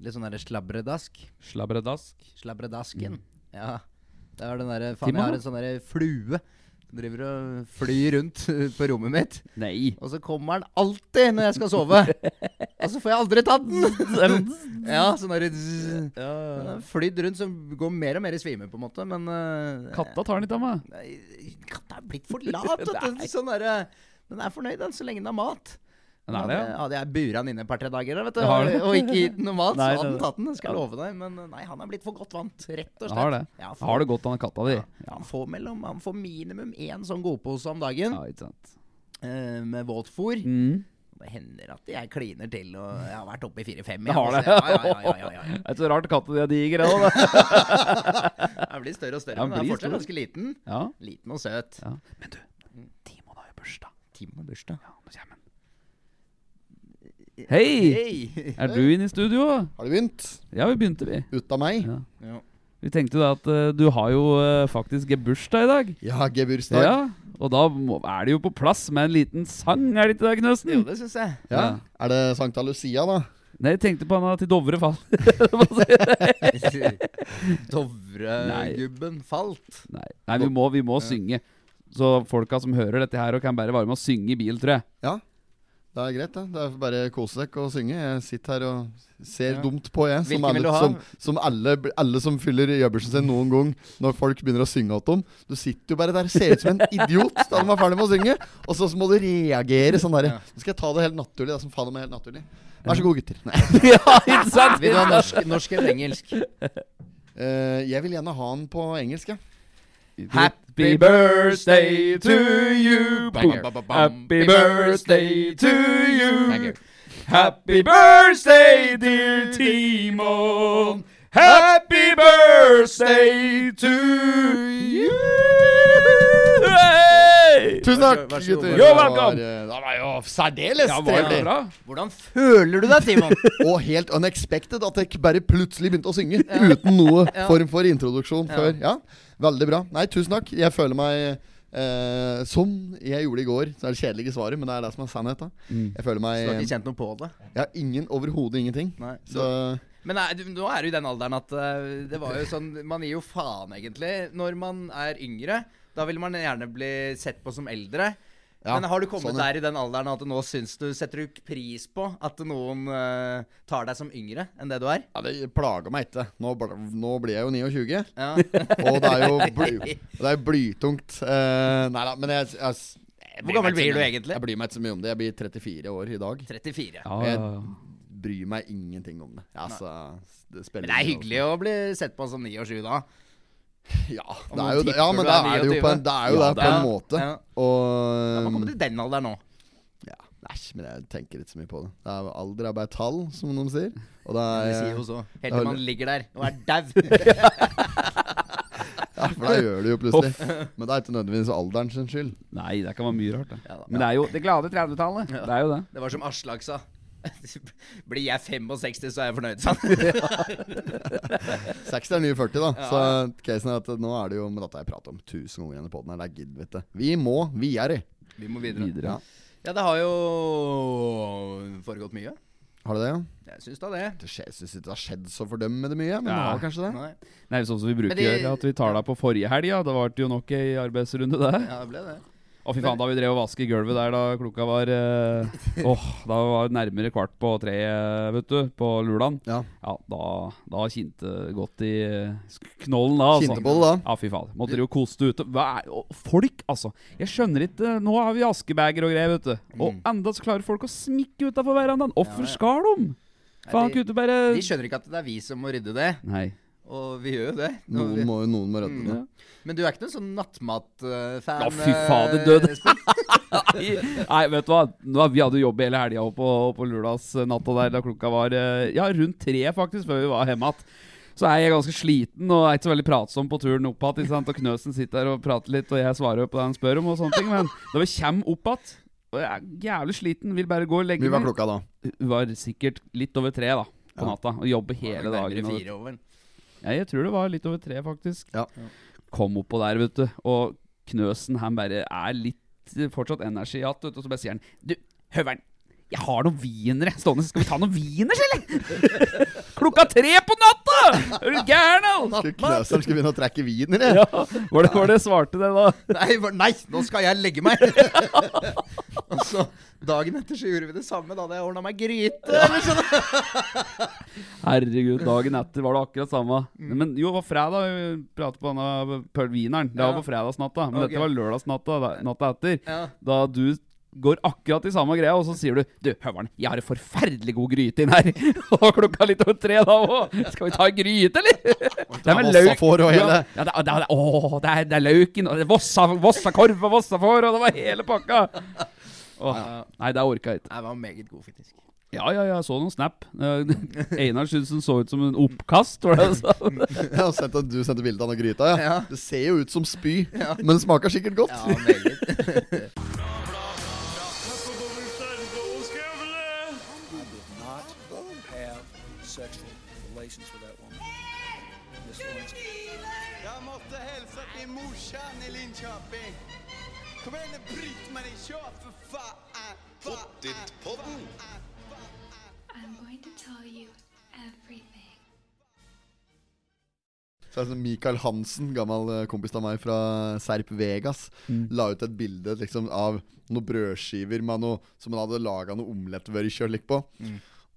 Litt sånn derre slabredask. Slabredask. Slabredasken. Ja. Det er den derre Faen, jeg har en sånn derre flue. som Driver og flyr rundt på rommet mitt. Nei. Og så kommer den alltid når jeg skal sove. Og så får jeg aldri tatt den. Ja, sånn derre ja. Flydd rundt, som går mer og mer i svime, på en måte. Men uh, Katta tar den ikke av meg. Katta er blitt for lat. vet du. Sånn derre Den er fornøyd, den, så lenge den har mat. Den er det, ja. Hadde, jeg bura den inne et par-tre dager vet du, og, og ikke gitt den noe mat, så hadde han den tatt den. Skal jeg love deg. Men nei, han er blitt for godt vant, rett og slett. Har det. Ja, Har det godt, han katta di. Ja, han, får mellom, han får minimum én sånn godpose om dagen Ja, ikke sant. Uh, med våtfôr. Mm. Det hender at jeg kliner til, og jeg har vært oppe i fire-fem. Det har det. Ja, ja, ja, ja, ja, ja. Det er så rart katta di er diger, ennå. Den blir større og større, han men den er fortsatt ganske liten. Ja. Liten og søt. Men du, Timon har jo bursdag. Timon har bursdag. Ja, han. Hei! Hei! Er du inne i studio? Har du begynt? Ja, vi begynte, vi. Ut av meg? Ja. Ja. Vi tenkte da at eh, du har jo eh, faktisk gebursdag i dag. Ja, gebursdag. Ja, og da må, er det jo på plass med en liten sang, er det ikke det, Jo, Knøsen? det syns jeg. Ja. Er det Sankta Lucia, da? Nei, jeg tenkte på han til Dovre fall. Dovregubben falt. Nei, Nei vi må, vi må synge. Så folka som hører dette her, og kan bare være med å synge i bil, tror jeg. Ja. Det er greit, det. Det er bare å kose deg og synge. Jeg sitter her og ser Ja. dumt på, jeg. Som alle som, som, alle, alle som fyller gjøbelsen sin noen gang når folk begynner å synge til dem. Du sitter jo bare der ser ut som en idiot da de er ferdig med å synge. Og så må du reagere sånn derre. Ja. Nå skal jeg ta det helt naturlig, Det som faen meg helt naturlig. Vær så god, gutter. Nei. ja, ikke sant? Vil du ha norsk, norsk eller engelsk? Uh, jeg vil gjerne ha den på engelsk, ja. Happy birthday to you. Happy birthday to you. Happy birthday, dear Timon. Happy birthday to you. Tusen takk, gutter. Jo, velkommen. Det var, jo særdeles Ja, trivelig. Hvordan føler du deg, Timon? Og helt unexpected at jeg bare plutselig begynte å synge uten noe Ja. form for introduksjon Ja. før. Ja, Veldig bra. Nei, tusen takk. Jeg føler meg eh, som jeg gjorde i går. Så er det kjedelige svaret, men det er det som er sannheten. Mm. Jeg føler Du har ikke kjent noe på det? Jeg har ingen, overhodet ingenting. Nei. Så Men nei, du, nå er du i den alderen at uh, det var jo sånn Man gir jo faen, egentlig, når man er yngre. Da vil man gjerne bli sett på som eldre. Ja, Men har du kommet sånn, ja. der i den alderen at nå syns du Setter du pris på at noen uh, tar deg som yngre enn det du er? ja, det plager meg ikke. Nå, nå blir jeg jo 29, Ja. og det er jo bly, det er blytungt. Uh, nei da, men jeg, jeg, jeg Hvor gammel blir du egentlig? Jeg blir meg ikke så mye om det. Jeg blir 34 år i dag. 34. Ja, Jeg bryr meg ingenting om det. Altså, det Men det er hyggelig hyggelig å bli sett på som 9 og 7 da. Ja, det er jo det. Ja, men du det er er det jo på en, det er jo Ja, det på en måte. Ja. Og Ja, man kommer til den alderen nå. ja, Æsj, men jeg tenker ikke så mye på det. det er, alder er bare tall, som de sier. Og det er, sier er, jo så. Helt til man ligger der og er dau. ja, for da gjør det jo plutselig. Men det er ikke nødvendigvis alderen sin skyld. Nei, det kan være mye rart. Da. Ja da. Men det er jo det glade 30-tallet. Ja. Det er jo det. Det var som Aslak sa. Blir jeg 65, så er jeg fornøyd, sa han. 60 er nye 40, da. Ja. Så casen er at nå er det jo Men dette har jeg pratet om tusen ganger på i poden her. Det gidder vi ikke. Vi må videre. Vi må videre. Videre. Ja. Ja, det har jo foregått mye. Har det det, ja? Jeg syns da det. Det skjer- synes ikke det har skjedd så fordømmende mye, men det Ja. har kanskje det. Nei. Nei, sånn som vi bruker de... at vi tar deg på forrige helg, ja. Det var jo nok ei arbeidsrunde, det. Ja, det ble det. Å, fy faen, da vi drev og vasket gulvet der da klokka var eh, Åh, da var det nærmere kvart på tre, eh, vet du, på Lulan. Ja. Ja, da, da kjente det godt i eh, sk- knollen da, altså. Kjente på det da. Ja, fy faen. Måtte dere jo koste ute. Hva er å, Folk, altså. Jeg skjønner ikke Nå har vi askebager og greier, vet du. Og Mm. enda så klarer folk å smikke utafor verandaen. Hvorfor skal de? Faen, de- kunne du bare De skjønner ikke at det er vi som må rydde det, Nei. Og vi gjør jo det. Noen vi- må, noen må rydde det. Mm. Men du er ikke noen sånn nattmat-fan? Ja, fy fader, død. Nei, vet du hva? Nå, vi hadde jobb hele helga på, på lørdagsnatta der da klokka var eh, Ja, rundt tre, faktisk, før vi var hjemme igjen. Så er jeg ganske sliten og er ikke så veldig pratsom på turen opp igjen. Og Knøsen sitter der og prater litt, og jeg svarer på det han spør om. og sånne ting Men da vi kommer opp igjen og jeg er jævlig sliten, vil bare gå og legge Mye var klokka da? Hun var sikkert litt over tre da på Ja. natta og jobber hele dagen. Fire over. Ja, jeg tror det var litt over tre, faktisk. Ja. Kom oppå der, vet du. Og Knøsen han bare er litt fortsatt energi igjen. Og så bare sier han Du, Høveren, Jeg har noen wienere stående. Skal vi ta noen wieners, eller? Klokka tre på natta! Er du gæren, Knøseren skulle begynne å trekke wienere. Ja, var det, var det svarte det, da? Nei, nei, nå skal jeg legge meg! og så dagen etter så gjorde vi det samme. Da hadde jeg ordna meg gryte. Eller sånn. Herregud, dagen etter var det akkurat samme. Men jo, det var fredag vi pratet på denne wieneren. Det var på fredagsnatta. Men okay. dette var lørdagsnatta natta etter. Ja. Da du går akkurat i samme greia, og så sier du Du, Høveren, jeg har en forferdelig god gryte inn her. og klokka litt over tre da òg. Skal vi ta en gryte, eller? Det er med løk. Ja, ja det, det, det, å, det, er, det er løken, og det er vossa, vossakorv og vossafår, og det var hele pakka. Åh, Nei, det orka jeg ikke. Det var meget god, faktisk. Ja, ja, ja, jeg så noen snap. Eh, Einar syntes den så ut som en oppkast, var det jeg har sett at du sendte bilde av den gryta, ja. Ja. Det ser jo ut som spy, men det smaker sikkert godt. Ja, meget. Kom igjen, bryt meg ned! kör for faen! Pottit-podden! I'm going to tell you everything. Så er det sånn Mikael Hansen, gammel eh, kompis av meg fra Serp Vegas, la ut et bilde liksom av noen brødskiver med noe, som han hadde laga noe omlettvørkjøl på.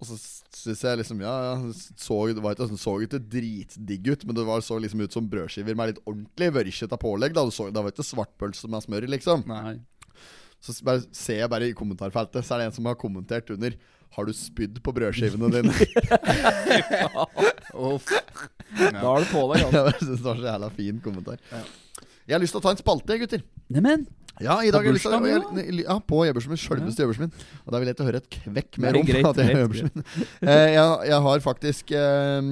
Og så syns jeg liksom Ja, ja, så, det var ikke, det så ikke dritdigg ut, men det var så liksom ut som brødskiver med litt ordentlig vørkjete pålegg. Da. Så, det var ikke svartpølse med smør, liksom. Nei. Så bare, ser jeg bare i kommentarfeltet, så er det en som har kommentert under Har du spydd på brødskivene dine? Uff. Da er det pålegg, altså. Jeg syns det var så jævla fin kommentar. Jeg har lyst til å ta en spalte, gutter. Neimen, Ja, i dag på jeg bursdagen jeg, ja, på Jebbersen min. Sjølveste ja. min. Og da vil jeg til å høre et kvekk mer Nei, om greit, at jeg er greit, min. Eh, jeg, jeg har faktisk eh,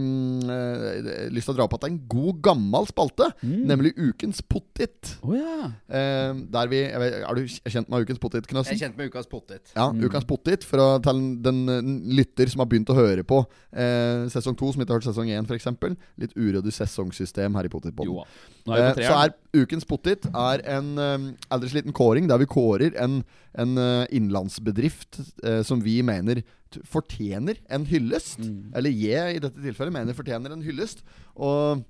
eh, lyst til å dra på at det er en god, gammel spalte. Mm. Nemlig Ukens pottit. Oh, ja. Eh, der vi jeg vet, Er du kjent med Ukens pottit, Jeg er kjent med ukas pottit. Ja, Ukens pottit å telle den den, lytter som har begynt å høre på eh, sesong to, som ikke har hørt sesong én, f.eks. Litt uryddig sesongsystem her i Pottitpodden. Eh, så er Ukens pottit er en um, aldri liten kåring der vi kårer en, en eh, innenlandsbedrift eh, som vi mener t fortjener en hyllest. Mm. Eller jeg i dette tilfellet mener fortjener en hyllest. Og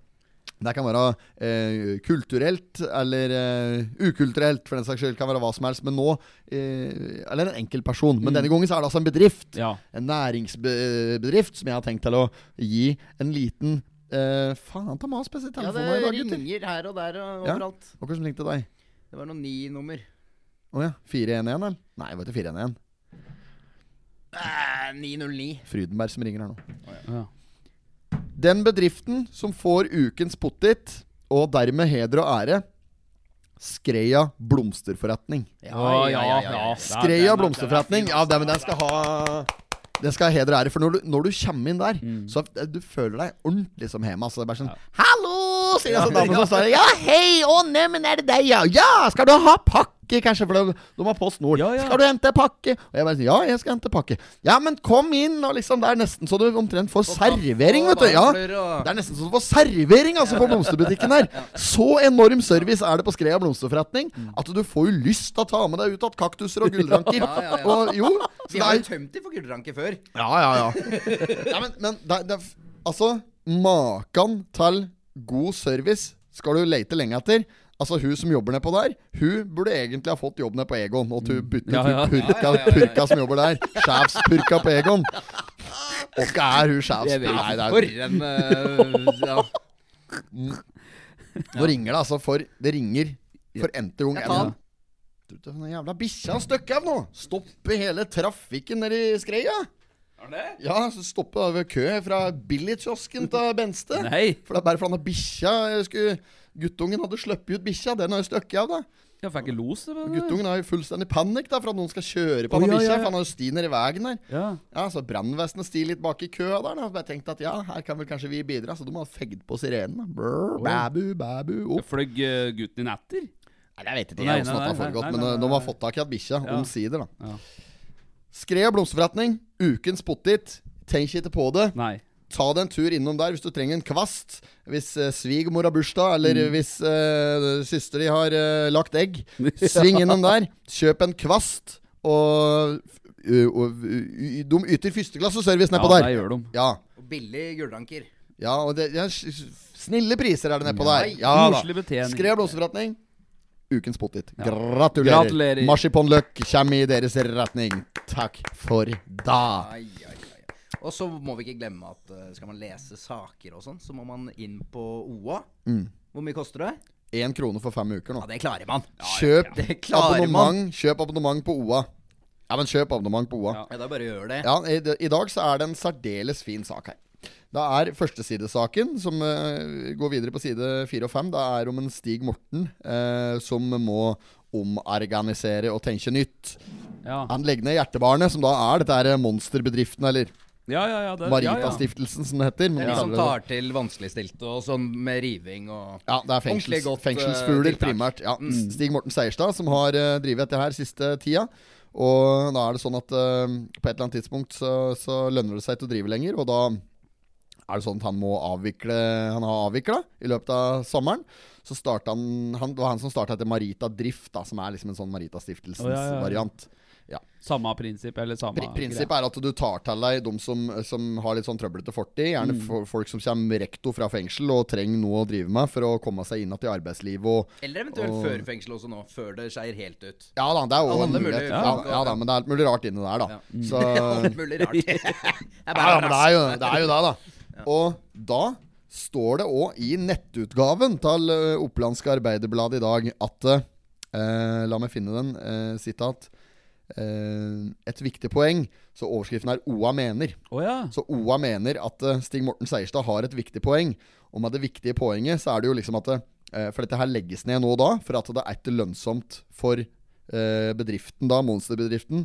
det kan være eh, kulturelt eller eh, ukulturelt, for den saks skyld. Kan være hva som helst. Men nå eh, Eller en enkeltperson. Men Mm. denne gangen så er det altså en bedrift. Ja. En næringsbedrift som jeg har tenkt til å gi en liten eh, Faen, ta mas på Ja, telefonen i dag, det gutter. ringer her og der og Ja. overalt. Hva som ringte deg? Det var noe ni-nummer. Å ja. 411, eller? Nei, det var ikke 411. Eh, 909. Frydenberg som ringer her nå. ja. Den bedriften som får ukens pottit, og dermed heder og ære, Skreia blomsterforretning. Ja, ja, ja, ja. Skreia blomsterforretning. Ja, men den skal ha Den skal ha heder og ære. For når du, når du kommer inn der, så eh, du føler deg ordentlig som hjemme. Altså, det er bare sånn 'Hallo!' Sier en sånn dame som står der. 'Ja, hei! Å, neimen, er det deg, ja?' 'Ja, skal du ha pakke?' Kanskje, for de, de har Post Nord. Ja, ja. 'Skal du hente pakke?' Og jeg bare sier 'Ja, jeg skal hente pakke'. 'Ja, men kom inn!' Og liksom, det er nesten så du omtrent får servering, vet du. Ja, det er nesten så du får servering altså på blomsterbutikken her. Så enorm service er det på Skrea blomsterforretning at du får jo lyst til å ta med deg ut igjen kaktuser og gullranker. Og jo, så det har jo tømt de for gullranker før. Ja, ja, ja. ja men men det, det, altså, maken til god service skal du lete lenge etter. Altså Hun som jobber nedpå der, hun burde egentlig ha fått jobb nede på Egon. Og hun bytte Ja, ja. purka, purka som jobber der. Sjefspurka på Egon. Og ikke er hun sjefs... Nei, det er, For en eh, ja. Nå ringer det altså for Det ringer for n-te gang. Tar den. Jævla bikkja støkker av nå! Stopper hele trafikken nedi skreia. Ja, så stopper vi kø fra billigkiosken til Benste. Nei. For det er bare fordi han bikkja jeg skulle, Guttungen hadde sluppet ut bikkja. Den har jo støkket av, da. Jeg fikk ikke los, det. Guttungen har jo fullstendig panikk da for at noen skal kjøre på oh, ja, bikkja. ja, ja. For han har jo sti nedi veien der. Ja. Ja, Så brannvesenet sti litt bak i køa der. da bare tenkte at ja, her kan vel kanskje vi bidra. Så de har fegd på sirenen. da Brr, oh. Babu, babu, opp. Fløy uh, gutten din etter? Nei, jeg vet ikke jeg nei, det har foregått, men nei, de har fått tak i at bikkja, Ja. omsider, da. Ja. Skred og blomsterforretning, ukens pottit. Tenk ikke på det. Nei. Ta deg en tur innom der hvis du trenger en kvast. Hvis eh, svigermor har bursdag, eller Mm. hvis eh, søster di har eh, lagt egg. Sving innom der. Kjøp en kvast, og og, ø, og, ø, De yter førsteklasseservice nedpå ja, der. der gjør de. Ja. Og billig gullranker. ja, og det, ja, snille priser er det nedpå der. Ja da. Koselig betjening. Skrev blåseforretning. Ukens Pottit. Ja. Gratulerer. Gratulerer. Marsipanløk kommer i deres retning. Takk for da. Ai, ai, ai. Og så må vi ikke glemme at eh, skal man lese saker og sånn, så må man inn på OA. Mm. Hvor mye koster det? Én krone for fem uker nå. Ja, det klarer man. Kjøp Det klarer man. abonnement. Kjøp abonnement på OA. Ja, men kjøp abonnement på OA. Ja. Ja, da bare gjør det. Ja, i, I dag så er det en særdeles fin sak her. Det er førstesidesaken som eh, går videre på side fire og fem. Det er om en Stig Morten eh, som må omorganisere og tenke nytt. Ja, Han legger ned Hjertebarnet, som da er dette her monsterbedriften, eller ja, ja. ja, det, ja, ja. Maritastiftelsen, som det heter. Men er de som det. tar til vanskeligstilte og sånn med riving og Ja, det er fengsels, godt, eh, fengselsfugler primært. Ja. Stig Morten Seierstad som har uh, drevet dette her siste tida. Og da er det sånn at uh, på et eller annet tidspunkt så, så lønner det seg til å drive lenger. Og da er det sånn at han må avvikle Han har avvikla i løpet av sommeren. Så starta han, han Det var han som starta etter Marita Drift, da, som er liksom en sånn Marita-stiftelsens oh, ja, ja, ja. variant. Samme prinsipp, eller samme Pri prinsippet er at du tar til deg de som, som har litt sånn trøblete fortid. Gjerne Mm. folk som kommer rekto fra fengsel og trenger noe å drive med for å komme seg inn igjen i arbeidslivet. Og Eller eventuelt Og- før fengsel også nå. Før det skeier helt ut. Ja da, det er jo en mulighet. Ja, ja, ja da, men det er alt mulig rart inni der, da. Ja. Så Alt mulig rart. Det er Ja, ja, men det er jo det, er jo det da. Ja. Og da står det òg i nettutgaven til eh, Opplandske Arbeiderblad i dag at eh, La meg finne den. Eh, sitat. Eh, et viktig poeng. Så overskriften er 'OA mener'. Oh, ja. Så OA mener at eh, Stig Morten Seierstad har et viktig poeng. Og med det viktige poenget så er det jo liksom at eh, For dette her legges ned nå da, for at det er ikke lønnsomt for bedriften da, monsterbedriften.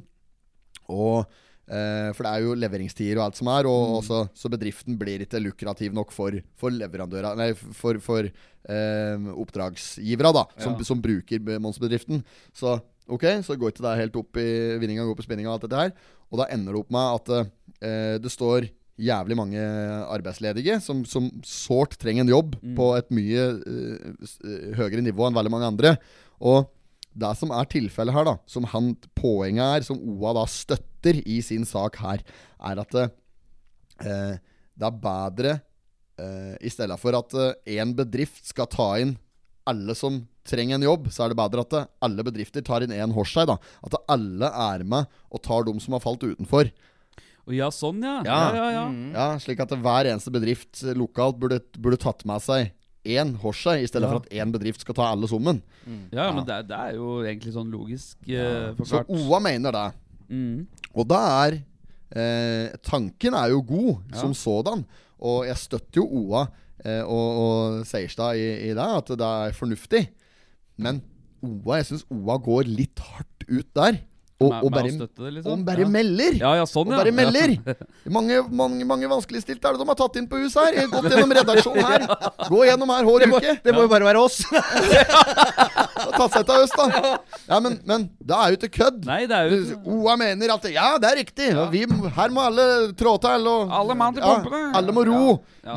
Og For det er jo leveringstider og alt som er, og også, så bedriften blir ikke lukrativ nok for, for leverandører Nei, for, for eh, oppdragsgivere, da, som, Ja. som bruker be- monsterbedriften. Så ok, så går ikke det helt opp i vinninga, går på spinninga og alt dette her. Og da ender det opp med at eh, det står jævlig mange arbeidsledige som, som sårt trenger en jobb på et mye eh, eh, høyere nivå enn veldig mange andre. Og det som er tilfellet her, da, som han, poenget er, som OA da støtter i sin sak her, er at eh, det er bedre eh, I stedet for at én bedrift skal ta inn alle som trenger en jobb, så er det bedre at det, alle bedrifter tar inn én hos seg. da At alle er med og tar dem som har falt utenfor. Ja, sånn, ja. Ja. Ja, ja, ja. Mm. Ja, Slik at hver eneste bedrift eh, lokalt burde, burde tatt med seg én hos seg, i stedet Ja. for at én bedrift skal ta alle sammen. ja, men det, er- det er jo egentlig sånn logisk eh, Så. OA mener det. Mm. Og da er eh, Tanken er jo god Ja. som sådan. Og jeg støtter jo OA eh, og, og Seierstad i, i det, at det er fornuftig. Men OA, jeg syns OA går litt hardt ut der. Og, og bare, det, liksom. og bare ja. melder. Ja, ja, sånn, Og ja. bare melder. Mange, mange, mange vanskeligstilte er det de har tatt inn på huset her. Gått gjennom redaksjonen her. Gå gjennom her hver uke. Det må jo bare være oss. Tatt seg til øst, da. Ja, men, men det er jo ikke kødd. Nei, det er jo OA mener at Ja, det er riktig. Vi, her må alle trå til. Og, Alle mann til pumpene. alle må ro. Ja.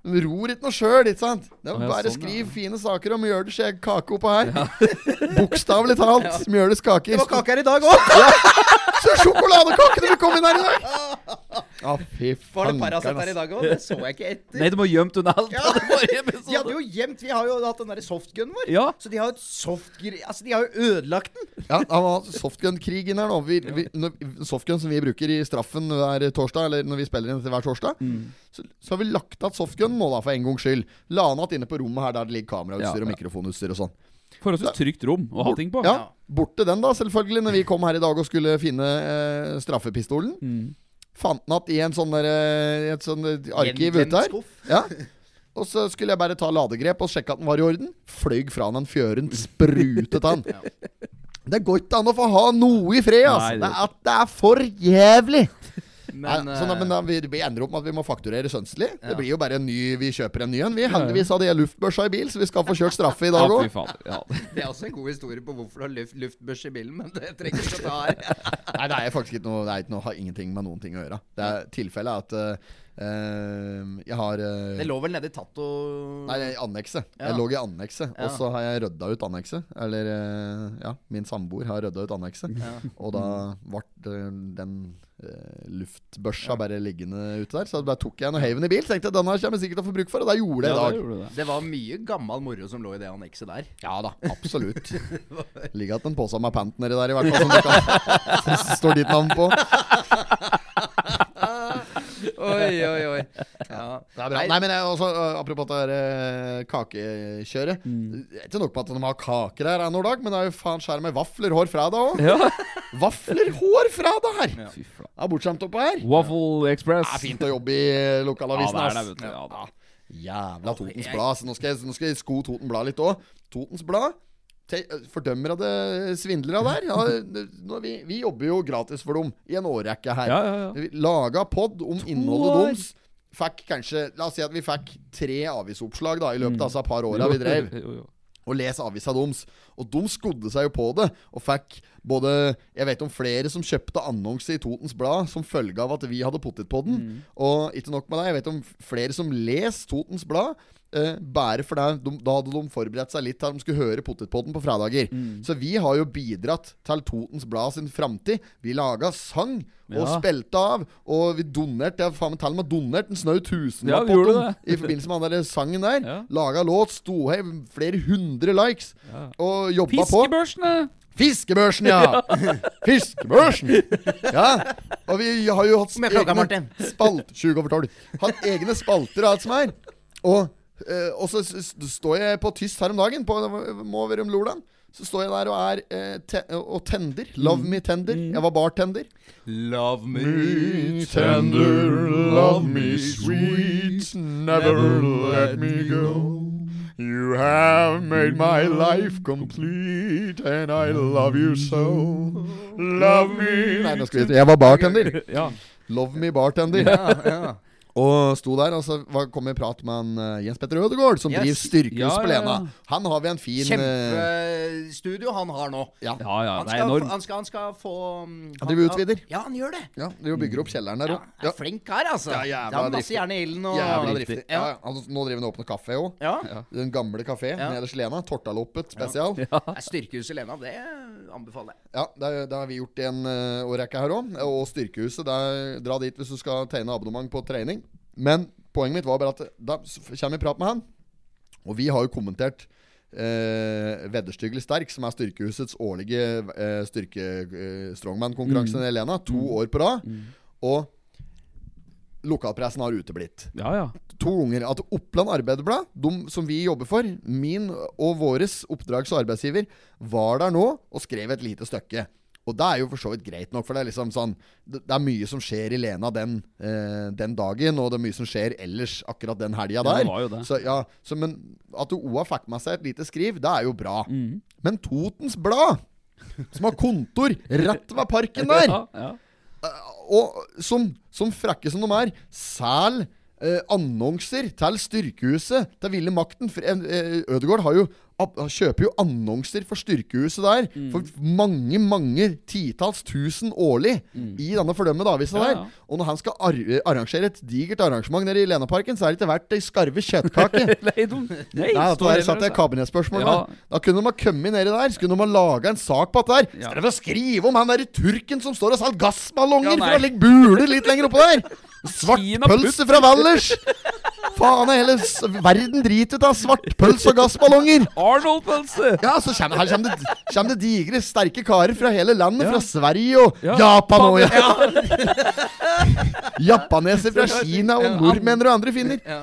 Men ror ikke noe sjøl, ikke sant? Det er ja, bare sånn, skriv ja. fine saker om Mjøles kake oppå her. Bokstavelig talt. Mjøles kaker. Det var kake her i dag òg. Så sjokoladekakene vil komme inn her i dag! Ja, fy Var det Paracet her i dag òg? Det så jeg ikke etter. Nei, du må gjemt unna alt. Ja. De hadde jo gjemt Vi har jo hatt den derre softgunen vår. Ja. Så de har jo et. Altså, de har jo ødelagt den. Ja, han har softgun-krigen her nå. Vi, vi, når, softgun som vi bruker i straffen hver torsdag, eller når vi spiller inn til hver torsdag, Mm. så, så har vi lagt igjen softgun nå, da, for en gangs skyld. La han igjen inne på rommet her der det ligger kamerautstyr Ja, og mikrofonutstyr og sånn. Forholdsvis trygt rom å ha ting på. Ja, borte den, da, selvfølgelig, når vi kom her i dag og skulle finne eh, straffepistolen. Mm. Fant den igjen i en sånn der, eh, et sånn eh, arkiv ute her. Ja. Og så skulle jeg bare ta ladegrep og sjekke at den var i orden. Fløy fra den fjøren, sprutet han. Det går ikke an å få ha noe i fred, altså. Nei, Det, det- er, det er for jævlig. Men, Nei, sånn, eh, men da, vi, vi ender opp med at vi må fakturere Sønsli. Ja. Det blir jo bare en ny Vi kjøper en ny en. Vi Heldigvis hadde jeg luftbørsa i bil, så vi skal få kjørt straffe i dag òg. Ja. det er også en god historie på hvorfor du har luft, luftbørs i bilen, men det trenger ikke å ta her. Nei, det er faktisk ikke noe Det er ikke noe, har ingenting med noen ting å gjøre. Det er Tilfellet er at eh, eh, jeg har uh, Det lå vel nede i Tato Nei, i annekset. Ja. Jeg lå i annekset. Ja. Og så har jeg rydda ut annekset. Eller uh, ja, min samboer har rydda ut annekset. Ja. Og da ble eh, den luftbørsa bare liggende ute der. Så da tok jeg en og heiv den i bil. Tenkte jeg, denne kommer jeg sikkert til å få bruk for, og det gjorde jeg i dag. da gjorde det. Det var mye gammel moro som lå i det annekset der. Ja da, absolutt. Ligger igjen en pose med pant nedi der, i hvert fall. Som det kan, som står ditt navn på. Oi. Ja. Det er bra. Nei, men jeg, også, Apropos Apropos det der øh, kakekjøret. Det er ikke nok på at de har kaker her ennå i dag, men det er jo faen skjær med vaflerhår fra det òg. Ja. Vaflerhår fra det her! Fy faen. Er bortskjemt oppå her. Waffle Express. Det er fint å jobbe i lokalavisen Ja, det er det, vet du. Ja. Jævla Totens Blad. Så nå skal, jeg, nå skal jeg sko Toten Blad litt òg. Totens Blad fordømmer av det svindlere der. Ja, vi, vi jobber jo gratis for dem i en årrekke her. Ja, ja, ja. Laga pod om innholdet deres. Fikk kanskje La oss si at vi fikk tre avisoppslag da i løpet av disse par åra vi drev. Og les avisa deres. Og de skodde seg jo på det. Og fikk både Jeg vet om flere som kjøpte annonse i Totens Blad som følge av at vi hadde potetpodden. Mm. Og ikke nok med det, jeg vet om flere som les Totens Blad. Eh, bare for det, de, Da hadde de forberedt seg litt til de skulle høre Potetpodden på fredager. Mm. Så vi har jo bidratt til Totens Blad sin framtid. Vi laga sang og Ja. spilte av. Og vi donerte Jeg faen til og med donert en snau tusenlapp Ja, på dem i forbindelse med den der sangen der. Ja. Laga låt, sto her, flere hundre likes. Ja. Og jobba på. Fiskebørsene! Fiskebørsen, ja! Fiskebørsen! Ja. Og vi har jo hatt Med klokka, Martin? spalt 20 over 12. Hatt egne spalter og alt som er. Og, og så står jeg på Tyst her om dagen, på må være om lørdagen. Så står jeg der og er eh, te og tender. Love me tender. Jeg var bartender. Love Me tender, love me sweet, never let me go. You have made my life complete, and I love you so. Love me Nei, nå skal vi Jeg var bartender. Ja. Love me bartender. Ja, ja. Og sto der, og så var- kom i prat med han, eh, Jens Petter Ødegaard, som Yes. driver styrkehus Ja, på Lena. Han har vi en fin eh, Kjempestudio han har nå. Ja. ja, ja. Han Det er han skal, han skal få um, Han driver utvider. Ja, han gjør det. ja, driver bygger opp kjelleren der Ja, òg. er flink her, altså. Ja, jævla er driftig. jern i ilden og Jævla driftig. Ja, ja. Altså, nå driver han og åpner kafé òg. Ja. Den gamle kafé Ja. nederst i Lena. Tortaloppet spesial. Ja, Styrkehuset Lena, det anbefaler jeg. det, er- det har vi gjort i en uh, årrekke her òg. Og Styrkehuset. Dra dit hvis du skal tegne abonnement på trening. Men poenget mitt var bare at da kommer vi i prat med han. Og vi har jo kommentert eh, Vedderstyggelig sterk, som er Styrkehusets årlige eh, styrke eh, Mm. i Lena, to år på rad. Og lokalpressen har uteblitt. Ja, ja. to ganger at Oppland Arbeiderblad, de som vi jobber for, min og våres oppdrags- og arbeidsgiver, var der nå og skrev et lite stykke. Og det er jo for så vidt greit nok, for det er liksom sånn Det, er mye som skjer i Lena den, eh, den dagen, og det er mye som skjer ellers akkurat den helga der. det var jo det. Så, ja, så, men at OA fikk med seg et lite skriv, det er jo bra. Mm. Men Totens Blad, som har kontor rett ved parken der Ja, ja. og som, som frekke som de er, sel eh, annonser til Styrkehuset, til Ville Makten. For, eh, eh, Ødegaard har jo, ab, kjøper jo annonser for Styrkehuset der Mm. for mange, mange titalls tusen årlig i denne fordømmede avisa ja, Ja, der. Og når han skal ar arrangere et digert arrangement nede i Lenaparken, så er det ikke verdt ei skarve kjøttkake. Nei, de, nei, Nei, her heller satt jeg kabinettspørsmål Ja. da. Da kunne de ha kommet nedi der, så kunne de ha laga en sak på dette her. Ja. Dere får skrive om han der turken som står og selger gassballonger Ja, for å legge buler litt lenger oppå der. Svartpølse fra Valdres! Faen, hele verden driter ut av svartpølse og gassballonger. Arnold-pølse! Ja, så kommer, her kommer det, kommer det digre, sterke karer fra hele landet. Ja. Fra Sverige og Ja. Japan og ja. Japaneser fra Kina og nordmenn og andre finner. Ja.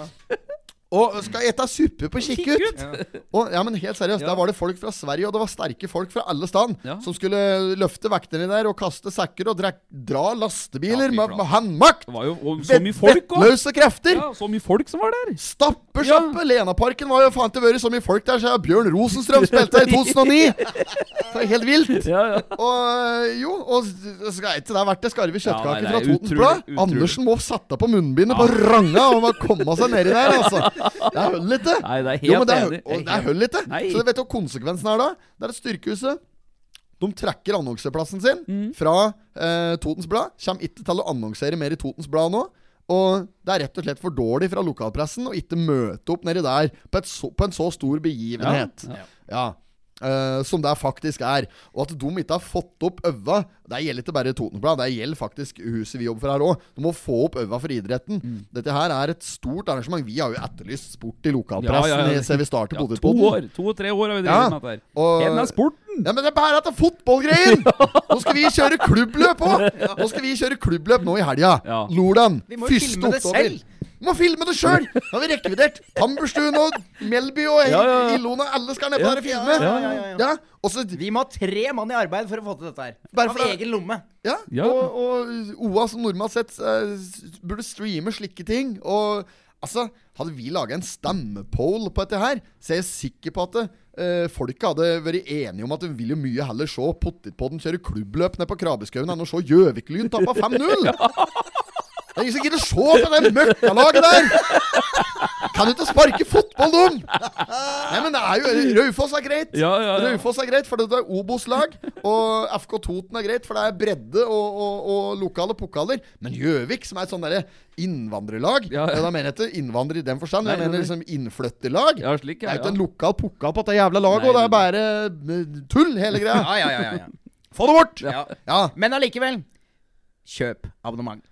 Og skal ete suppe på Kikkut. Kikkut. Og, ja, men helt seriøst, Ja. Der var det folk fra Sverige, og det var sterke folk fra alle steder, Ja. som skulle løfte vektene der og kaste sekker og drek, dra lastebiler Ja, med, med håndmakt. Det var jo så mye folk òg. Vettløse krefter. Ja, så mye folk som var der. Stappersjappe! Lenaparken var jo faen til vært så mye folk der, så Bjørn Rosenstrøm spilte i 2009! Det er helt vilt. Ja, ja. Og jo, og skal ikke det ha vært det skarve Ja, kjøttkake fra Totens Blad? Andersen må sette på munnbindet på ranga og komme seg nedi der, altså. Det er ikke. Nei, det er Jo, men helt det er, enig. det er høll ikke. Så vet du hva konsekvensen er da? Det er at Styrkehuset de trekker annonseplassen sin Mm. fra eh, Totens Blad. Kommer ikke til å annonsere mer i Totens Blad nå. Og det er rett og slett for dårlig fra lokalpressen å ikke møte opp nedi der på, så, på en så stor begivenhet. Ja, Ja. Eh, som det faktisk er. Og at de ikke har fått opp øva Det gjelder ikke bare Totenblad, det gjelder faktisk huset vi jobber for her òg. Du må få opp øva for idretten. Mm. Dette her er et stort arrangement. Vi har jo etterlyst sport i lokalpressen Ja, ja, ja. siden vi startet Ja, to Potetpodden. år, to-tre år har vi Ja, drevet med dette her. og- Hele den sporten! Ja, men det er bare dette det er! Nå skal vi kjøre klubbløp òg! Nå skal vi kjøre klubbløp nå i helga. Ja. Lordan. Vi må jo første filme det oktober. Må filme det sjøl! Nå har vi rekvidert. Tamberstuen og Melby og Ja, ja, ja. Ilona, alle skal ned på Ja. der og filme. Ja, ja, ja, ja. Ja, og Vi må ha tre mann i arbeid for å få til dette her. Bare for egen lomme. Ja, Ja. Og, og OA som normalt sett uh, burde streame slike ting. Og altså, hadde vi laga en stemmepoll på dette her, så er jeg sikker på at uh, folket hadde vært enige om at de vil jo mye heller se Pottitpodden kjøre klubbløp ned på Krabbeskauen enn å se Gjøvik-Lyn tape 5-0. Det er ingen som gidder se på det møkkalaget der! Kan du ikke sparke fotball, dum? Nei, men det er jo Raufoss er greit. Ja, ja, ja. Raufoss er greit, for det er Obos-lag. Og FK Toten er greit, for det er bredde og, og, og lokale pokaler. Men Gjøvik, som er et sånn derre innvandrerlag Ja, ja. Da mener jeg ikke innvandrer i den forstand, jeg mener nei. liksom innflytterlag. Ja, slik, Det ja. er jo ikke en lokal pokal på dette jævla laget, og det er bare eh, tull, hele greia. Ja, ja, ja, ja, ja. Få det bort! ja. Ja. Men allikevel Kjøp abonnement.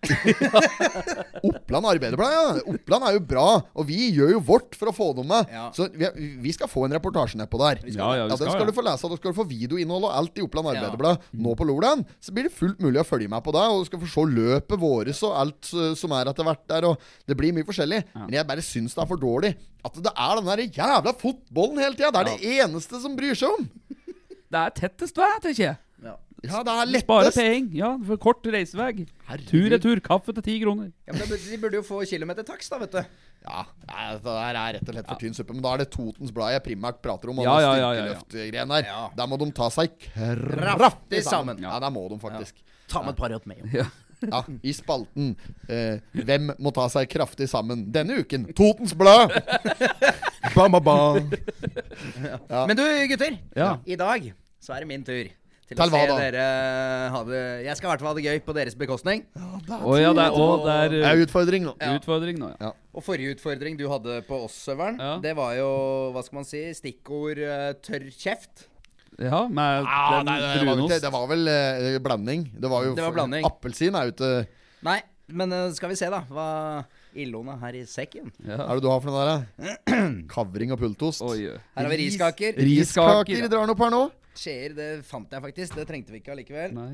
Oppland Arbeiderblad, ja. Oppland er jo bra, og vi gjør jo vårt for å få dem med. Ja. Så vi, vi skal få en reportasje nedpå der. Ja, ja, vi den skal, skal ja. du få lese, og du skal få videoinnhold og alt i Oppland Ja. Arbeiderblad nå på lørdag. Så blir det fullt mulig å følge med på det, og du skal få se løpet våres og alt uh, som er etter hvert der, og det blir mye forskjellig. Men jeg bare syns det er for dårlig at det er den der jævla fotballen hele tida. Det er det eneste som bryr seg om. Det er tettest vei, tenker jeg. Ja, det er Spare lettest. penger. Ja, for kort reisevei. Tur-retur. Kaffe til ti kroner. Ja, men De burde jo få kilometertakst, da, vet du. Ja, det der er rett og slett for tynn suppe. Men da er det Totens Blad jeg primært prater om. Og Ja, ja, ja, ja, ja, ja. der. Ja. Der må de ta seg kraftig sammen. Ja, der må de faktisk. Ta med et par med Mayo. Ja. Ja, I spalten eh, 'Hvem må ta seg kraftig sammen' denne uken. Totens Blad! Ba, ba, ba. Men du, gutter. Ja. I dag så er det min tur. Til, Til å se da? dere ha det Jeg skal i hvert fall ha det gøy på deres bekostning. Ja, det er, å, det er Det uh, er utfordring nå. Ja. utfordring nå, ja. Og forrige utfordring du hadde på oss, Søveren, Ja. det var jo, hva skal man si, stikkord eh, tørr kjeft. Ja, med Ah, den nei, det, var, vel brunost. det var vel eh, blanding. Det var jo Det var blanding. Appelsin er jo ikke Nei, men eh, skal vi se, da. Hva Illona her i sekken. Ja. Hva er det du har for noe der, da? Kavring og pultost. Oi, oi. Her har vi riskaker. Riskaker, Riskaker ja. drar den opp her nå. Skjeer, det fant jeg faktisk. Det trengte vi ikke allikevel. Nei.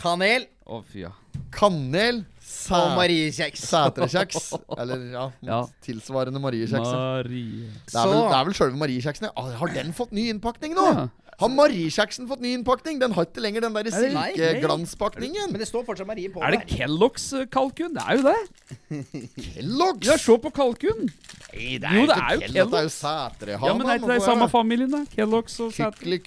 Kanel Å, fy ja. Kanel. Sæ og mariekjeks. Sætrekjeks. Eller ja, Ja. tilsvarende mariekjeks. Marie. Det er vel, Så- det er vel sjølve mariekjeksen. ja. Ah, Har den fått ny innpakning nå? Ja. Har Marie-kjeksen fått ny innpakning? Den har ikke lenger den der det- silkeglanspakningen. Men det står fortsatt Marie på Er det Kellogg's eh, kalkun? Det er jo det. Kellogg's? Ja, se på kalkun. Nei, det er jo det ikke er jo Kelloggs. Det er jo Sætre. Ja, men er ikke det i samme familien, da? Kellogg's og Sætre.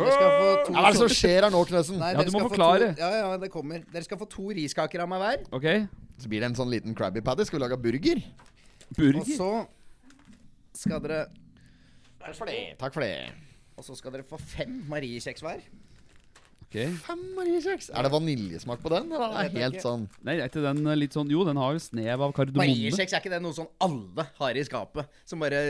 To Hva er det som skjer her nå, Knøsen? Nei, Ja, du må forklare. To, ja, ja, det kommer. Dere skal få to riskaker av meg hver. Ok. Så blir det en sånn liten Krabby Patty. Skal vi lage burger? Burger? Og så skal dere Takk for det. Takk for det. Og så skal dere få fem mariekjeks hver. Okay. Fem mariekjeks. Er det vaniljesmak på den? Eller er det helt ikke. sånn Nei, er ikke den litt sånn Jo, den har snev av kardemomme. Mariekjeks er ikke det noe sånn alle har i skapet? Som bare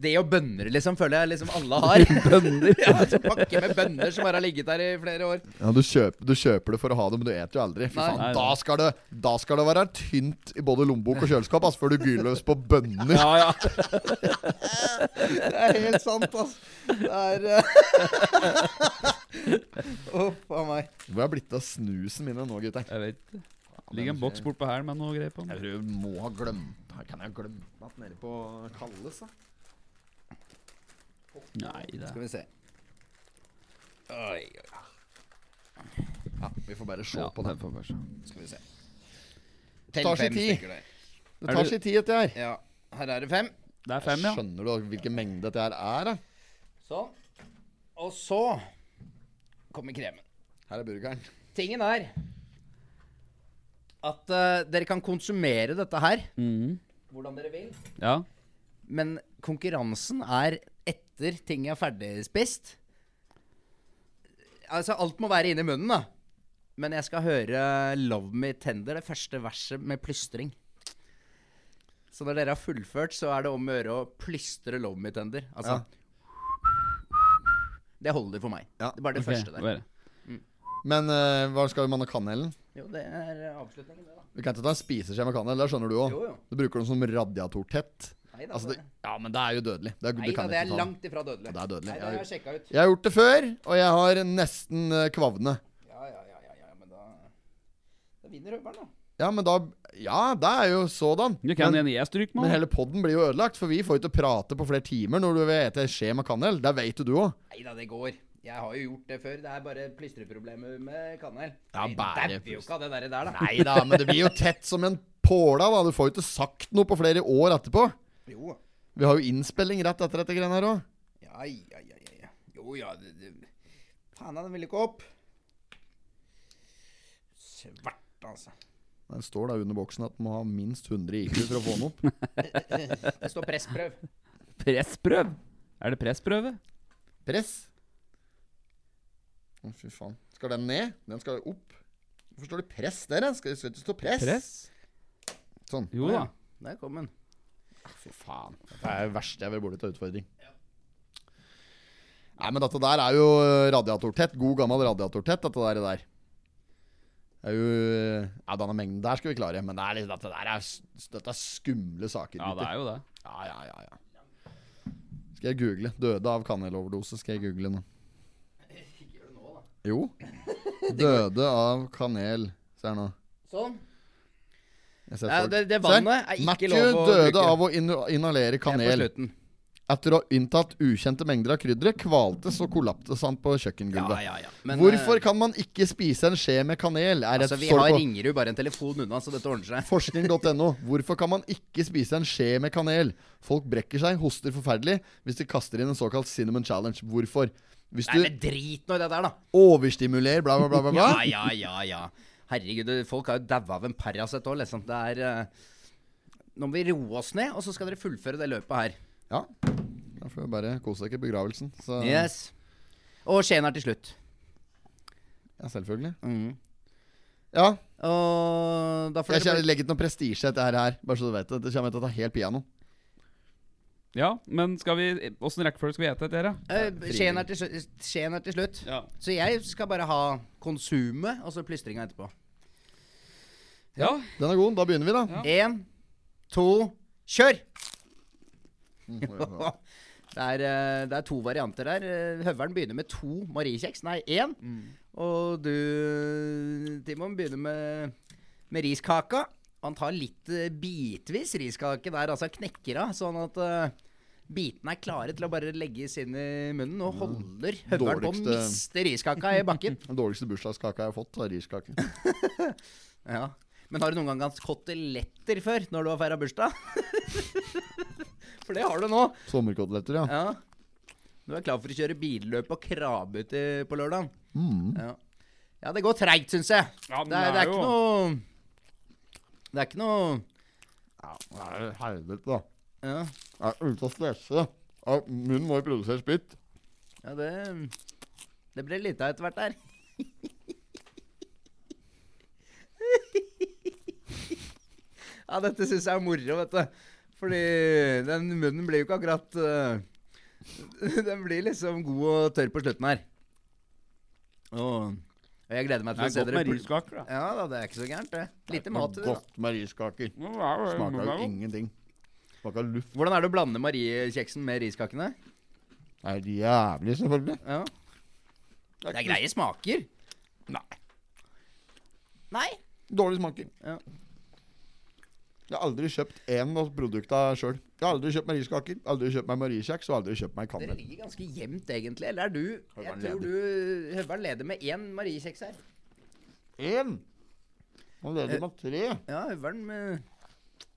Det og bønner, liksom, føler jeg liksom alle har. bønner? ja, så pakke med bønner som bare har ligget der i flere år. Ja, du kjøper, du kjøper det for å ha det, men du et jo aldri. Fy faen, da skal, det, da skal det være tynt i både lommebok og kjøleskap altså, før du gyr løs på bønner. Ja, ja. Det er helt sant, altså. Det er Uff a meg. Hvor er blitt av snusen mine nå, gutter? Jeg vet det. Ligger en boks bortpå her med noe greier på. Jeg tror jeg må ha glemt Her kan jeg ha glemt at nede på Kalles, da. Nei, det Skal vi se. Oi, oi. Ja, vi får bare se ja, på det. den først. Skal vi se. Det tar sin tid. Det Er tar sin tid, dette her. Ja. Her er det fem. Det er fem, ja. Skjønner du hvilken mengde dette her er? da? Sånn. Og så kommer kremen. Her er burgeren. Tingen er at uh, dere kan konsumere dette her mm. hvordan dere vil. Ja. Men konkurransen er etter ting er ferdigspist. Altså, alt må være inni munnen, da. Men jeg skal høre 'Love Me Tender', det første verset med plystring. Så når dere har fullført, så er det om å gjøre å plystre 'Love Me Tender'. Altså Det holder for meg. Ja, Det er bare det okay. første der. bare. Men uh, hva skal vi ha kanelen? Jo, det er avslutningen, det, da. Vi kan ikke ta en spiseskje med kanel. Det skjønner du òg. Du bruker den som radiatortett. Nei da, Altså, det, ja, men det er jo dødelig. Det er, nei, det da, det er ikke langt ifra dødelig. Det er dødelig. Nei, det Jeg- har jeg ut. Jeg har gjort det før, og jeg har nesten eh, kvavne. Ja, ja, ja, ja, ja, men da Da vinner Høveren, da. Ja, men da Ja, det er jo sådan. Du kan Men, jeg stryk, men hele podden blir jo ødelagt, for vi får jo ikke prate på flere timer når du vil ete skje med kanel. Det vet jo du òg. Nei da, det går. Jeg har jo gjort det før. Det er bare plystreproblemer med kanel. Ja, Det dauer jo ikke av det der, der da. Nei da, men det blir jo tett som en påla, da. Du får jo ikke sagt noe på flere år etterpå. Jo. Vi har jo innspilling rett etter dette greiene her òg. Ja, ja, ja, ja, ja. Jo, ja det, det. Faen, den vil ikke opp. Svart, altså. Den står da under boksen at den må ha minst 100 IQ for å få den opp. Det står pressprøv. Pressprøv? Er det pressprøve? Press. Å, fy faen. Skal den ned? Den skal opp. Hvorfor står det press der? Skal det ikke stå press? Press? Sånn. Jo da. Der kom den. Fy faen. Det er det verste jeg vil bort til utfordring. Nei, men dette der er jo radiatortett. God gammel radiatortett, dette der. der. Det er jo Ja, denne mengden der skal vi klare, men det er litt, dette der er, dette er skumle saker. Ja, det er jo det. Ja, ja, ja, ja. Skal jeg google? 'Døde av kaneloverdose'. Skal jeg google nå? Jo. 'Døde av kanel'. Se her nå. Sånn. Nei, folk- det- det vannet er ikke Matthew lov å døde av å inhalere er kanel. Etter å ha inntatt ukjente mengder av krydderet, kvaltes og kollaptes han på Ja, kjøkkengulvet. ja, ja. Men, Hvorfor eh, kan man ikke spise en skje med kanel? Altså, vi har Ringerud bare en telefon unna, så dette ordner seg. Forskning.no. Hvorfor kan man ikke spise en skje med kanel? Folk brekker seg, hoster forferdelig hvis de kaster inn en såkalt cinnamon challenge. Hvorfor? Hvis Nei, du men drit nå i det der, da. overstimulerer bla, bla, bla, bla, bla. Ja, ja, ja, ja. Herregud, folk har jo daua av en Paracet òg, liksom. Det er eh, Nå må vi roe oss ned, og så skal dere fullføre det løpet her. Ja. Da får vi bare kose dere i begravelsen. Så Yes. Og Skien er til slutt. ja, selvfølgelig. Mm. Ja. Og da får Jeg dere legger ikke noe prestisje i dette her, her, bare så du vet det. Det kommer til å ta helt piano. Ja, men skal vi Åssen rekkefølge skal vi ete til slutt- Skien er til slutt. Ja. Så jeg skal bare ha konsumet, og så plystringa etterpå. Ja. Den er god. Da begynner vi, da. Ja. Én, to, kjør! Mm, Det er, eh, det er to varianter der. Eh, Høveren begynner med to mariekjeks. Nei, én. Og du, Timon, begynner med, med riskaka. Han tar litt eh, bitvis riskake der, altså knekker av, sånn at uh, bitene er klare til å bare legges inn i munnen. Og holder høveren på å miste riskaka i bakken. Den dårligste bursdagskaka jeg har fått, er riskake. Ja. Men har du noen gang hatt koteletter før, når du har feira bursdag? For det har du nå. Sommerkoteletter, ja. Ja. Du er klar for å kjøre billøp og krabbe ute på lørdag? Mm. Ja. ja, det går treigt, syns jeg. Ja, men det, er, det er er ikke jo- noe Det er ikke noe ja det er helvete, da. Ja, Jeg er ute av stresse. Ja, Munnen må jo produsere spytt. ja det Det ble lite av etter hvert der. ja, dette syns jeg er moro, vet du. Fordi den munnen blir jo ikke akkurat uh, Den blir liksom god og tørr på slutten her. Og, og jeg gleder meg til å se dere Det er godt med riskaker, da. Ja da, det er ikke så gærent, det. Lite mat til det. da. Godt med riskaker. Smaker jo ingenting. Smaker luft. Hvordan er det å blande mariekjeksen med riskakene? Det er jævlig, selvfølgelig. Ja. Det er greie smaker. Nei. Nei. Dårlig smaker. Ja. Jeg har aldri kjøpt én av produktene sjøl. Jeg har aldri kjøpt meg riskaker, aldri kjøpt meg mariekjeks og aldri kjøpt meg Dere kanel. ligger ganske jevnt, egentlig. Eller er du Jeg tror du Høveren leder med én mariekjeks her. Én! Han leder med tre. Ja, Høveren med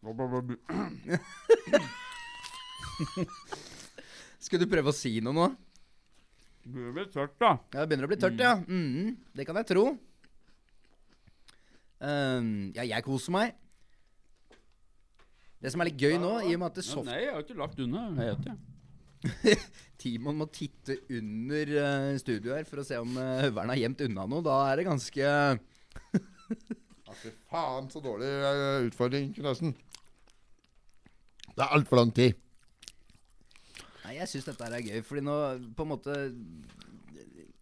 Skulle du prøve å si noe nå? Det å bli tørt, da. Ja, Det begynner å bli tørt, ja. Mm. det kan jeg tro. Um, ja, jeg koser meg. Det som er litt gøy nå, i og med at det soft nei, jeg har ikke lagt unna. Jeg vet det. Timon må titte under uh, studio her for å se om uh, høveren har gjemt unna noe. Da er det ganske fy faen, så dårlig uh, utfordring, Knøsen. Det er altfor lang tid. Nei, jeg syns dette her er gøy, fordi nå på en måte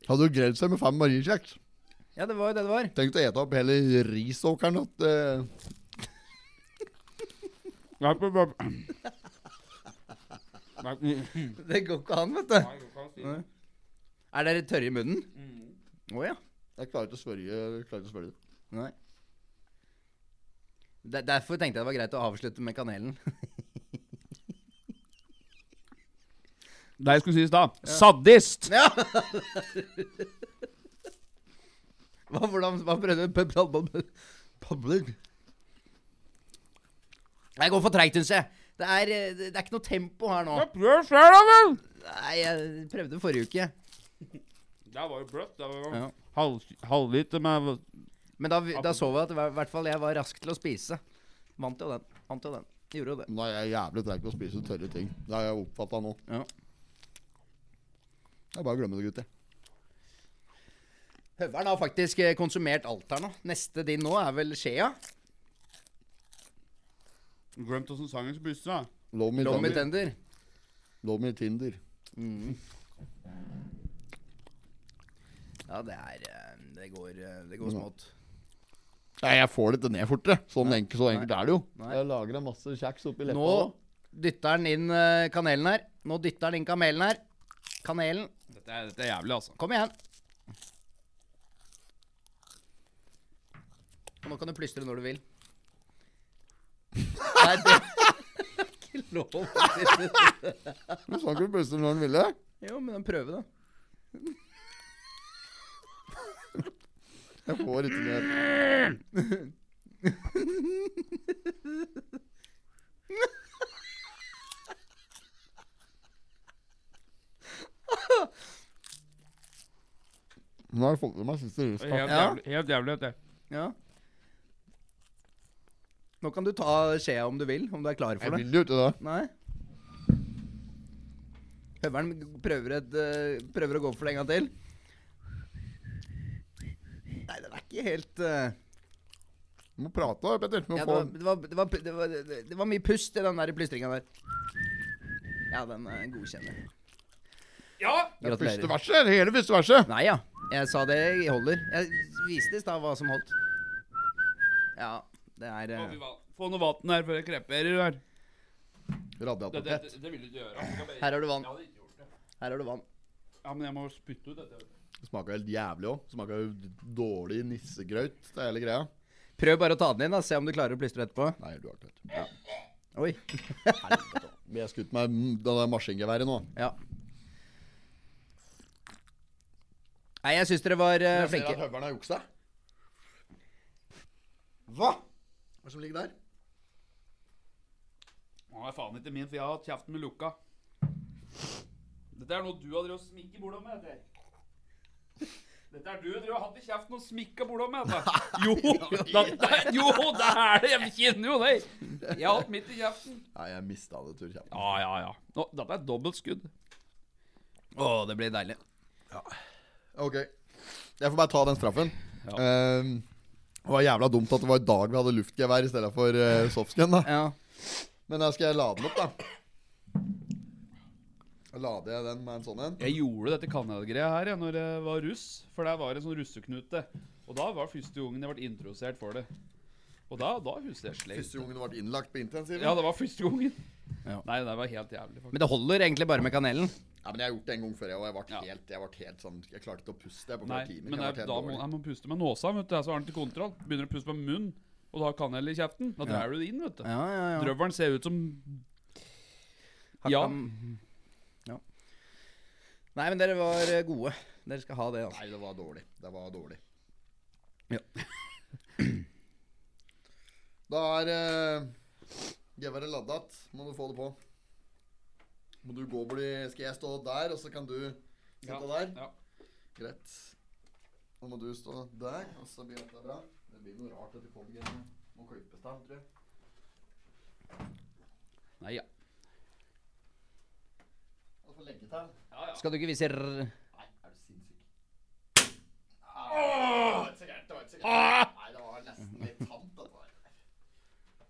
Hadde du greid seg med fem mariekjeks? Ja, det var jo det det var. Tenk å ete opp hele risåkeren. At, eh, Nei, på- på- Nei, Det går ikke an, vet du. Nei. Er dere tørre i munnen? Å ja. jeg klarer ikke å svelge jeg klarer ikke å svølge det. Nei. Der- derfor tenkte jeg det var greit å avslutte med kanelen. Det jeg skulle si i stad. Sadist! Ja! hva, hvordan, hva prøvde du? Public? Jeg går for treigt, syns jeg. Det er, eh, det er ikke noe tempo her nå. Prøv sjøl, da vel! Nei, jeg prøvde forrige uke. Det var jo bløtt. Det var jo Ja. halv, halvliter med Men da, da så vi at i hvert fall jeg var rask til å spise. Vant jo den. Vant jo den. Gjorde jo det. Nå er jævlig treig til å spise tørre ting. Det har jeg oppfatta nå. Ja. Jeg bare glemmer det, gutter. Høveren har faktisk eh, konsumert alt her nå. Neste din nå er vel skjea? Glemt åssen sangen skulle begynne. da. Love me, Love me tender. Love me Tinder. Ja, det er eh, Det går, eh, det går smått. Nei, jeg får dette ned fortere. Sånn enkelt, så enkelt er det jo. Nei. Jeg lager en masse kjeks oppi leppa. Nå dytter han inn eh, kanelen her. Nå dytter han inn kamelen her. Kanelen. Dette er, dette er jævlig, altså. Kom igjen. Og nå kan du plystre når du vil. Nei, det er ikke lov å sa kunne du plutselig når du ville. Jo, men prøve, da. Jeg får ikke mer. Nå har jeg fått i meg siste Det er. Helt jævlig, helt jævlig dette. Ja. Nå kan du ta skjea om du vil, om du er klar Jeg for det. vil jo ikke det. Nei. Høveren prøver, et, eh, prøver å gå for det en gang til. Nei, den er ikke helt uh... Du må prate, da, Petter. Ja, det, var, det, det, det, var, mye pust i den der plystringa der. Ja, den uh, godkjenner. Ja! det første Gratulerer. verset. det Hele første verset. Nei ja, jeg sa det holder. Jeg viste i stad hva som holdt. Ja, det er Få eh, Få noe vann her før jeg kreperer her. Det, Radiatortett. det, det vil du ikke gjøre. Jeg bare- Her har du vann. Jeg hadde ikke gjort det. Her har du vann. Ja, men jeg må spytte ut dette. vet du. Det smaker helt jævlig òg. Smaker jo dårlig nissegrøt, det er hele greia. Prøv bare å ta den inn, da. Se om du klarer å plystre etterpå. Nei, du har ikke det. Oi. Helvete. Vi har skutt med det der maskingeværet nå. Ja. Nei, jeg syns dere var eh, Jeg ser flinke. at høveren har juksa. Hva? Hva som ligger der? Å, er faen ikke min, for jeg har hatt kjeften med lukka. Dette er noe du har drevet og smikket bordet med. Dette. Dette er du drevet og hatt i kjeften og smikka bordet med. Dette. Jo, da, da, jo, det er det! Jeg kjenner jo det. Jeg har hatt mitt i kjeften. Nei, jeg mista det, Tur kjeften. Ja, ja, ja. Nå, dette er dobbeltskudd. Å, det blir deilig. Ok. Jeg får bare ta den straffen. Ja. Ehm, det var jævla dumt at det var i dag vi hadde luftgevær i stedet for uh, softgun. da Ja. Men da skal jeg lade den opp, da. Lader jeg den med en sånn en. Jeg gjorde dette kanelgreia her ja, når jeg var russ. For der var en sånn russeknute. Og da var første gangen jeg ble introdusert for det. Og da, da husker jeg sleit. Første gangen du ble innlagt på intensiven. Ja, det var første gangen. Ja. Nei, det var helt jævlig. faktisk. Men det holder egentlig bare med kanelen. Ja, men jeg har gjort det en gang før, jeg, og jeg ble Ja. helt, jeg ble helt sånn Jeg klarte ikke å puste på Nei, timer. men Jeg helt da må jeg må puste med nåsa, vet du. Så har den til kontroll. Begynner å puste med munnen, og du har kanel i kjeften. Da drar du det inn, vet du. Ja, ja, ja. Drøvelen ser ut som Ja. ja. Nei, men dere var gode. Dere skal ha det, altså. Nei, det var dårlig. Det var dårlig. Ja. da er uh, geværet ladet. Må du få det på. Må du gå og bli Skal jeg stå der, og så kan du sitte ja, der? Ja. Greit. Nå må du stå der, og så blir dette bra. Det blir noe rart at du får kolgen. Må klippes der, tror jeg. Nei, ja. Du får legge til. Ja, ja. Skal du ikke vise r... Nei, er du sinnssyk? Ah, det var ikke så gærent. Det var ikke så gærent. Nei, det var nesten litt tamt.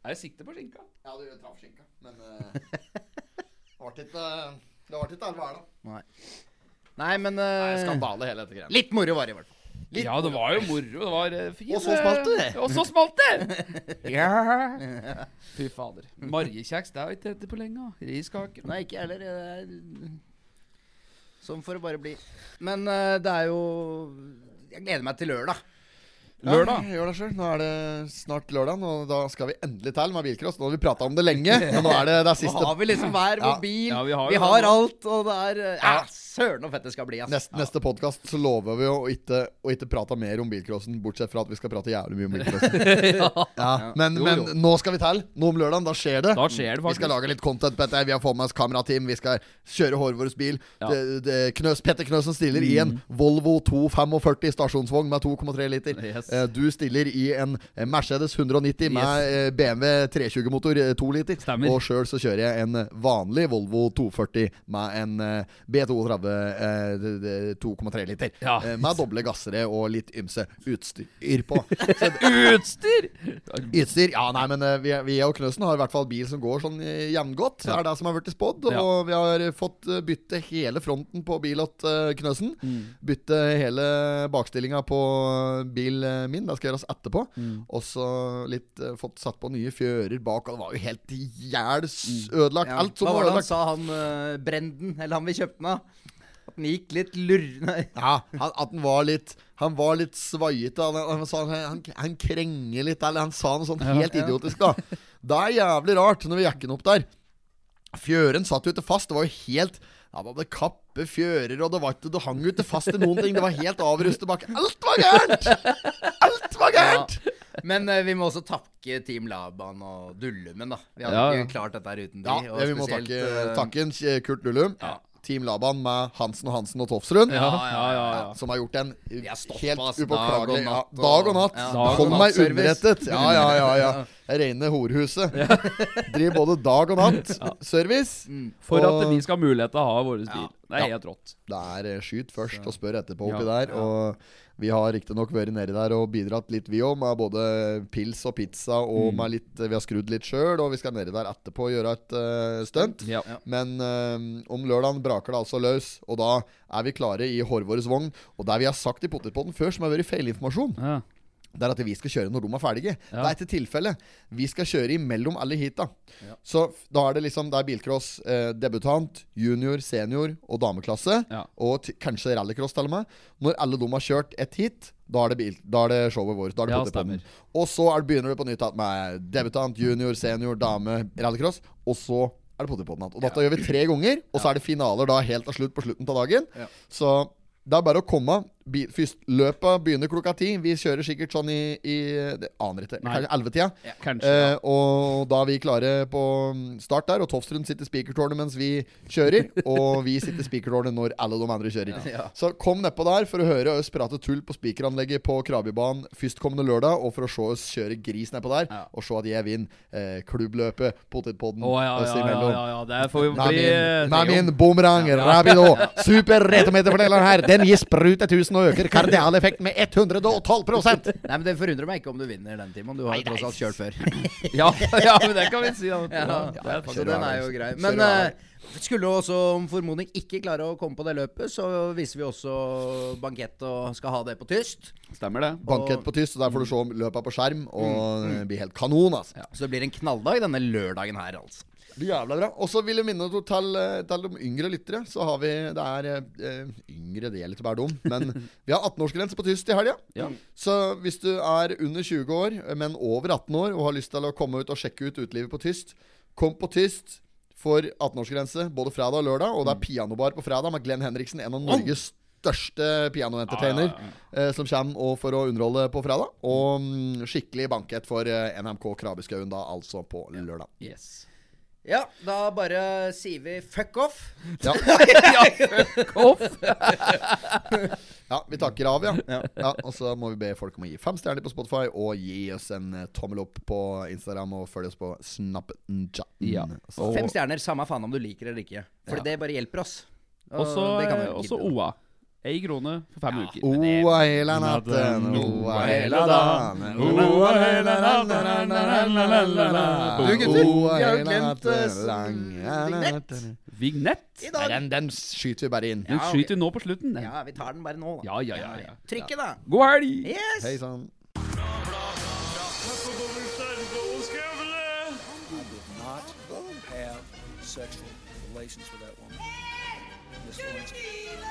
Er det sikte på skinka? Ja, du traff skinka, men uh... det ble ikke Det ble ikke elleve her, da. Nei. Nei, men uh, Nei, eh, skandale, hele dette greiene. Litt moro var det i hvert fall. Litt Ja, det var jo moro. Det var eh, fint. Og så smalt det. Og så smalt det! ja. Fy fader. Marjekjeks, det har jeg ikke hett på lenge. Riskaker. Nei, ikke jeg heller. Det er Sånn får det bare bli. Men uh, det er jo Jeg gleder meg til lørdag. Lørdag. Ja, gjør det selv. Nå er det snart lørdag, og da skal vi endelig til med bilcross. Nå har vi prata om det lenge, men nå er det, det er Nå har vi liksom hver vår Ja. bil. Ja, vi har vi har alt, og det er Ja. Søren så fett det skal bli, ass. Neste, neste podkast så lover vi å ikke, å ikke prate mer om bilcrossen, bortsett fra at vi skal prate jævlig mye om bilcrossen. ja. Men, Jo, men jo. nå skal vi til. Nå om lørdagen, da skjer det. Da skjer det Vi skal lage litt content på dette. Vi har fått med oss kamerateam. Vi skal kjøre Hårvåres bil. Ja. Det, det, Knøs, Petter Knøsen stiller i en Volvo 245 stasjonsvogn med 2,3 liter. Yes. Eh, Du stiller i en Mercedes 190 med BMW 320-motor 2 liter. Stemmer. Og sjøl så kjører jeg en vanlig Volvo 240 med en eh, B32 eh, d- d- 2,3 liter. Ja. Eh, Med doble gassere og litt ymse utstyr på. Så Utstyr! Utstyr? Ja, nei, men eh, vi, vi og Knøsen har i hvert fall bil som går sånn eh, jevngodt. Det er det som har blitt spådd. Og Ja. vi har fått eh, bytte hele fronten på bil åt eh, Knøsen. Bytte hele bakstillinga på bil eh, min. Det skal gjøres etterpå. Og så litt eh, fått satt på nye fjører bak. Og det var jo helt i hjel s- ødelagt. Ja. Alt som Hva var var det han ødelagt. sa, han uh, Brenden, eller han vi kjøpte den av? At den gikk litt lurrende Ja, han, at han var litt Han var litt svaiete. Han, han, han, han, han krenger litt, eller han sa noe sånn helt idiotisk, da. Det er jævlig rart når vi jekker den opp der. Fjøren satt jo ikke fast. Det var jo helt Han hadde kappe fjører, og det, var det hang ikke fast i noen ting. Det var helt avrustet bak. Alt var gærent! Alt var gærent! Men uh, vi må også takke Team Laban og Dullumen, da. Vi hadde Ja, ja. ikke klart dette her uten de. Ja, vi må takke, eh, takke en Dullum. Ja. Team Laban med Hansen og Hansen og Tofsrud. Ja, ja, ja. ja. Som har gjort en helt upåklagelig dag og natt og- Dag og natt. Ja, dag Hold og meg underrettet. Ja, ja, ja. ja Reine horhuset. Driver både dag og natt service. For Og- at vi skal ha mulighet til å ha vår bil. Det er helt rått. Det er eh, skyt først og spør etterpå oppi Ja, der. Og vi har riktignok vært nedi der og bidratt litt, vi òg, med både pils og pizza. Og Mm. med litt, vi har skrudd litt sjøl, og vi skal nedi der etterpå og gjøre et uh, stunt. Ja. Men eh, om lørdagen braker det altså løs, og da er vi klare i Horvores vogn. Og der vi har sagt i potetpotten før, som har vært feilinformasjon, Ja. Det er at vi skal kjøre når de er ferdige. Ja. Det er ikke tilfellet. Vi skal kjøre imellom alle heata. Så da er det liksom Det er bilcross eh, debutant, junior, senior og dameklasse. Ja. Og kanskje rallycross til og med. Når alle de har kjørt ett hit, da er det, bil, da er det showet vårt. Da er det Ja, stemmer. Og så er, begynner det på nytt med debutant, junior, senior, dame, rallycross. Og så er det Potetpodden igjen. Og dette gjør vi tre ganger. Og så er det finaler da helt til slutt på slutten av dagen. Ja. Så det er bare å komme. Først, løpet begynner klokka ti. Vi kjører sikkert sånn i, i Det aner ikke. Nei. Kanskje ellevetida. Kanskje. Eh, og da er vi klare på start der. Og Tofstrund sitter spikertårnet mens vi kjører. og vi sitter spikertårnet når alle de andre kjører. Ja. Så kom nedpå der for å høre oss prate tull på spikeranlegget på Krabibanen førstkommende lørdag. Og for å se oss kjøre gris nedpå der. Ja. Og se at jeg vinner eh, klubbløpet, Potetpodden oh, ja, oss ja, ja, imellom. ja, ja. Det får jo bli min, med min boomerang Rabido Super retometerfordeleren her Den gir sprut 1000 og øker kardialeffekt med 112% Nei, men Det forundrer meg ikke om du vinner den, Timon. Du har jo tross alt kjørt før. Ja, ja, men det kan vi si. Ja. Ja, er så den er jo grei. Men eh, skulle du også om formodning ikke klare å komme på det løpet, så viser vi også bankett og skal ha det på tyst. Stemmer det. Bankett på tyst, og der får du se løpet på skjerm Og det blir helt kanon altså Så det blir en knalldag denne lørdagen her, altså. Jævla bra. Og så vil jeg minne til, eh, til de yngre lyttere Så har vi, det er eh, Yngre, det gjelder litt bare dum Men vi har 18-årsgrense på tyst i helga Ja. Så hvis du er under 20 år Men over 18 år Og har lyst til å komme ut og sjekke ut utlivet på tyst Kom på tyst for 18-årsgrense Både fredag og lørdag Og det er pianobar på fredag Med Glenn Henriksen En av Norges største pianoentertainer eh, Som kommer og for å underholde på fredag Og mm, skikkelig bankett for eh, NMK Krabeskauen da Altså på lørdag. Yes. Ja, da bare sier vi fuck off. Ja, ja, fuck off! ja vi takker av, ja. ja. Og så må vi be folk om å gi fem stjerner på Spotify, og gi oss en eh, tommel opp på Instagram, og følge oss på Snapchat. Ja. Fem stjerner, samme faen om du liker det eller ikke. For Ja. det bare hjelper oss. Og Også, vi jo også. OA. Ei krone for fem uker. Oa hele natten, oa hele dagen Oa hele natten Du, gutter, vi har jo glemt, eh, vignett. Vignett? Den, den skyter vi bare inn Den Ja, vi skyter nå på slutten. Den. Ja, vi tar den bare nå, da. Ja, ja, ja, ja. Trykket, da. God helg! Yes! Hei sann sexual relations with that woman. Miss Lewinsky.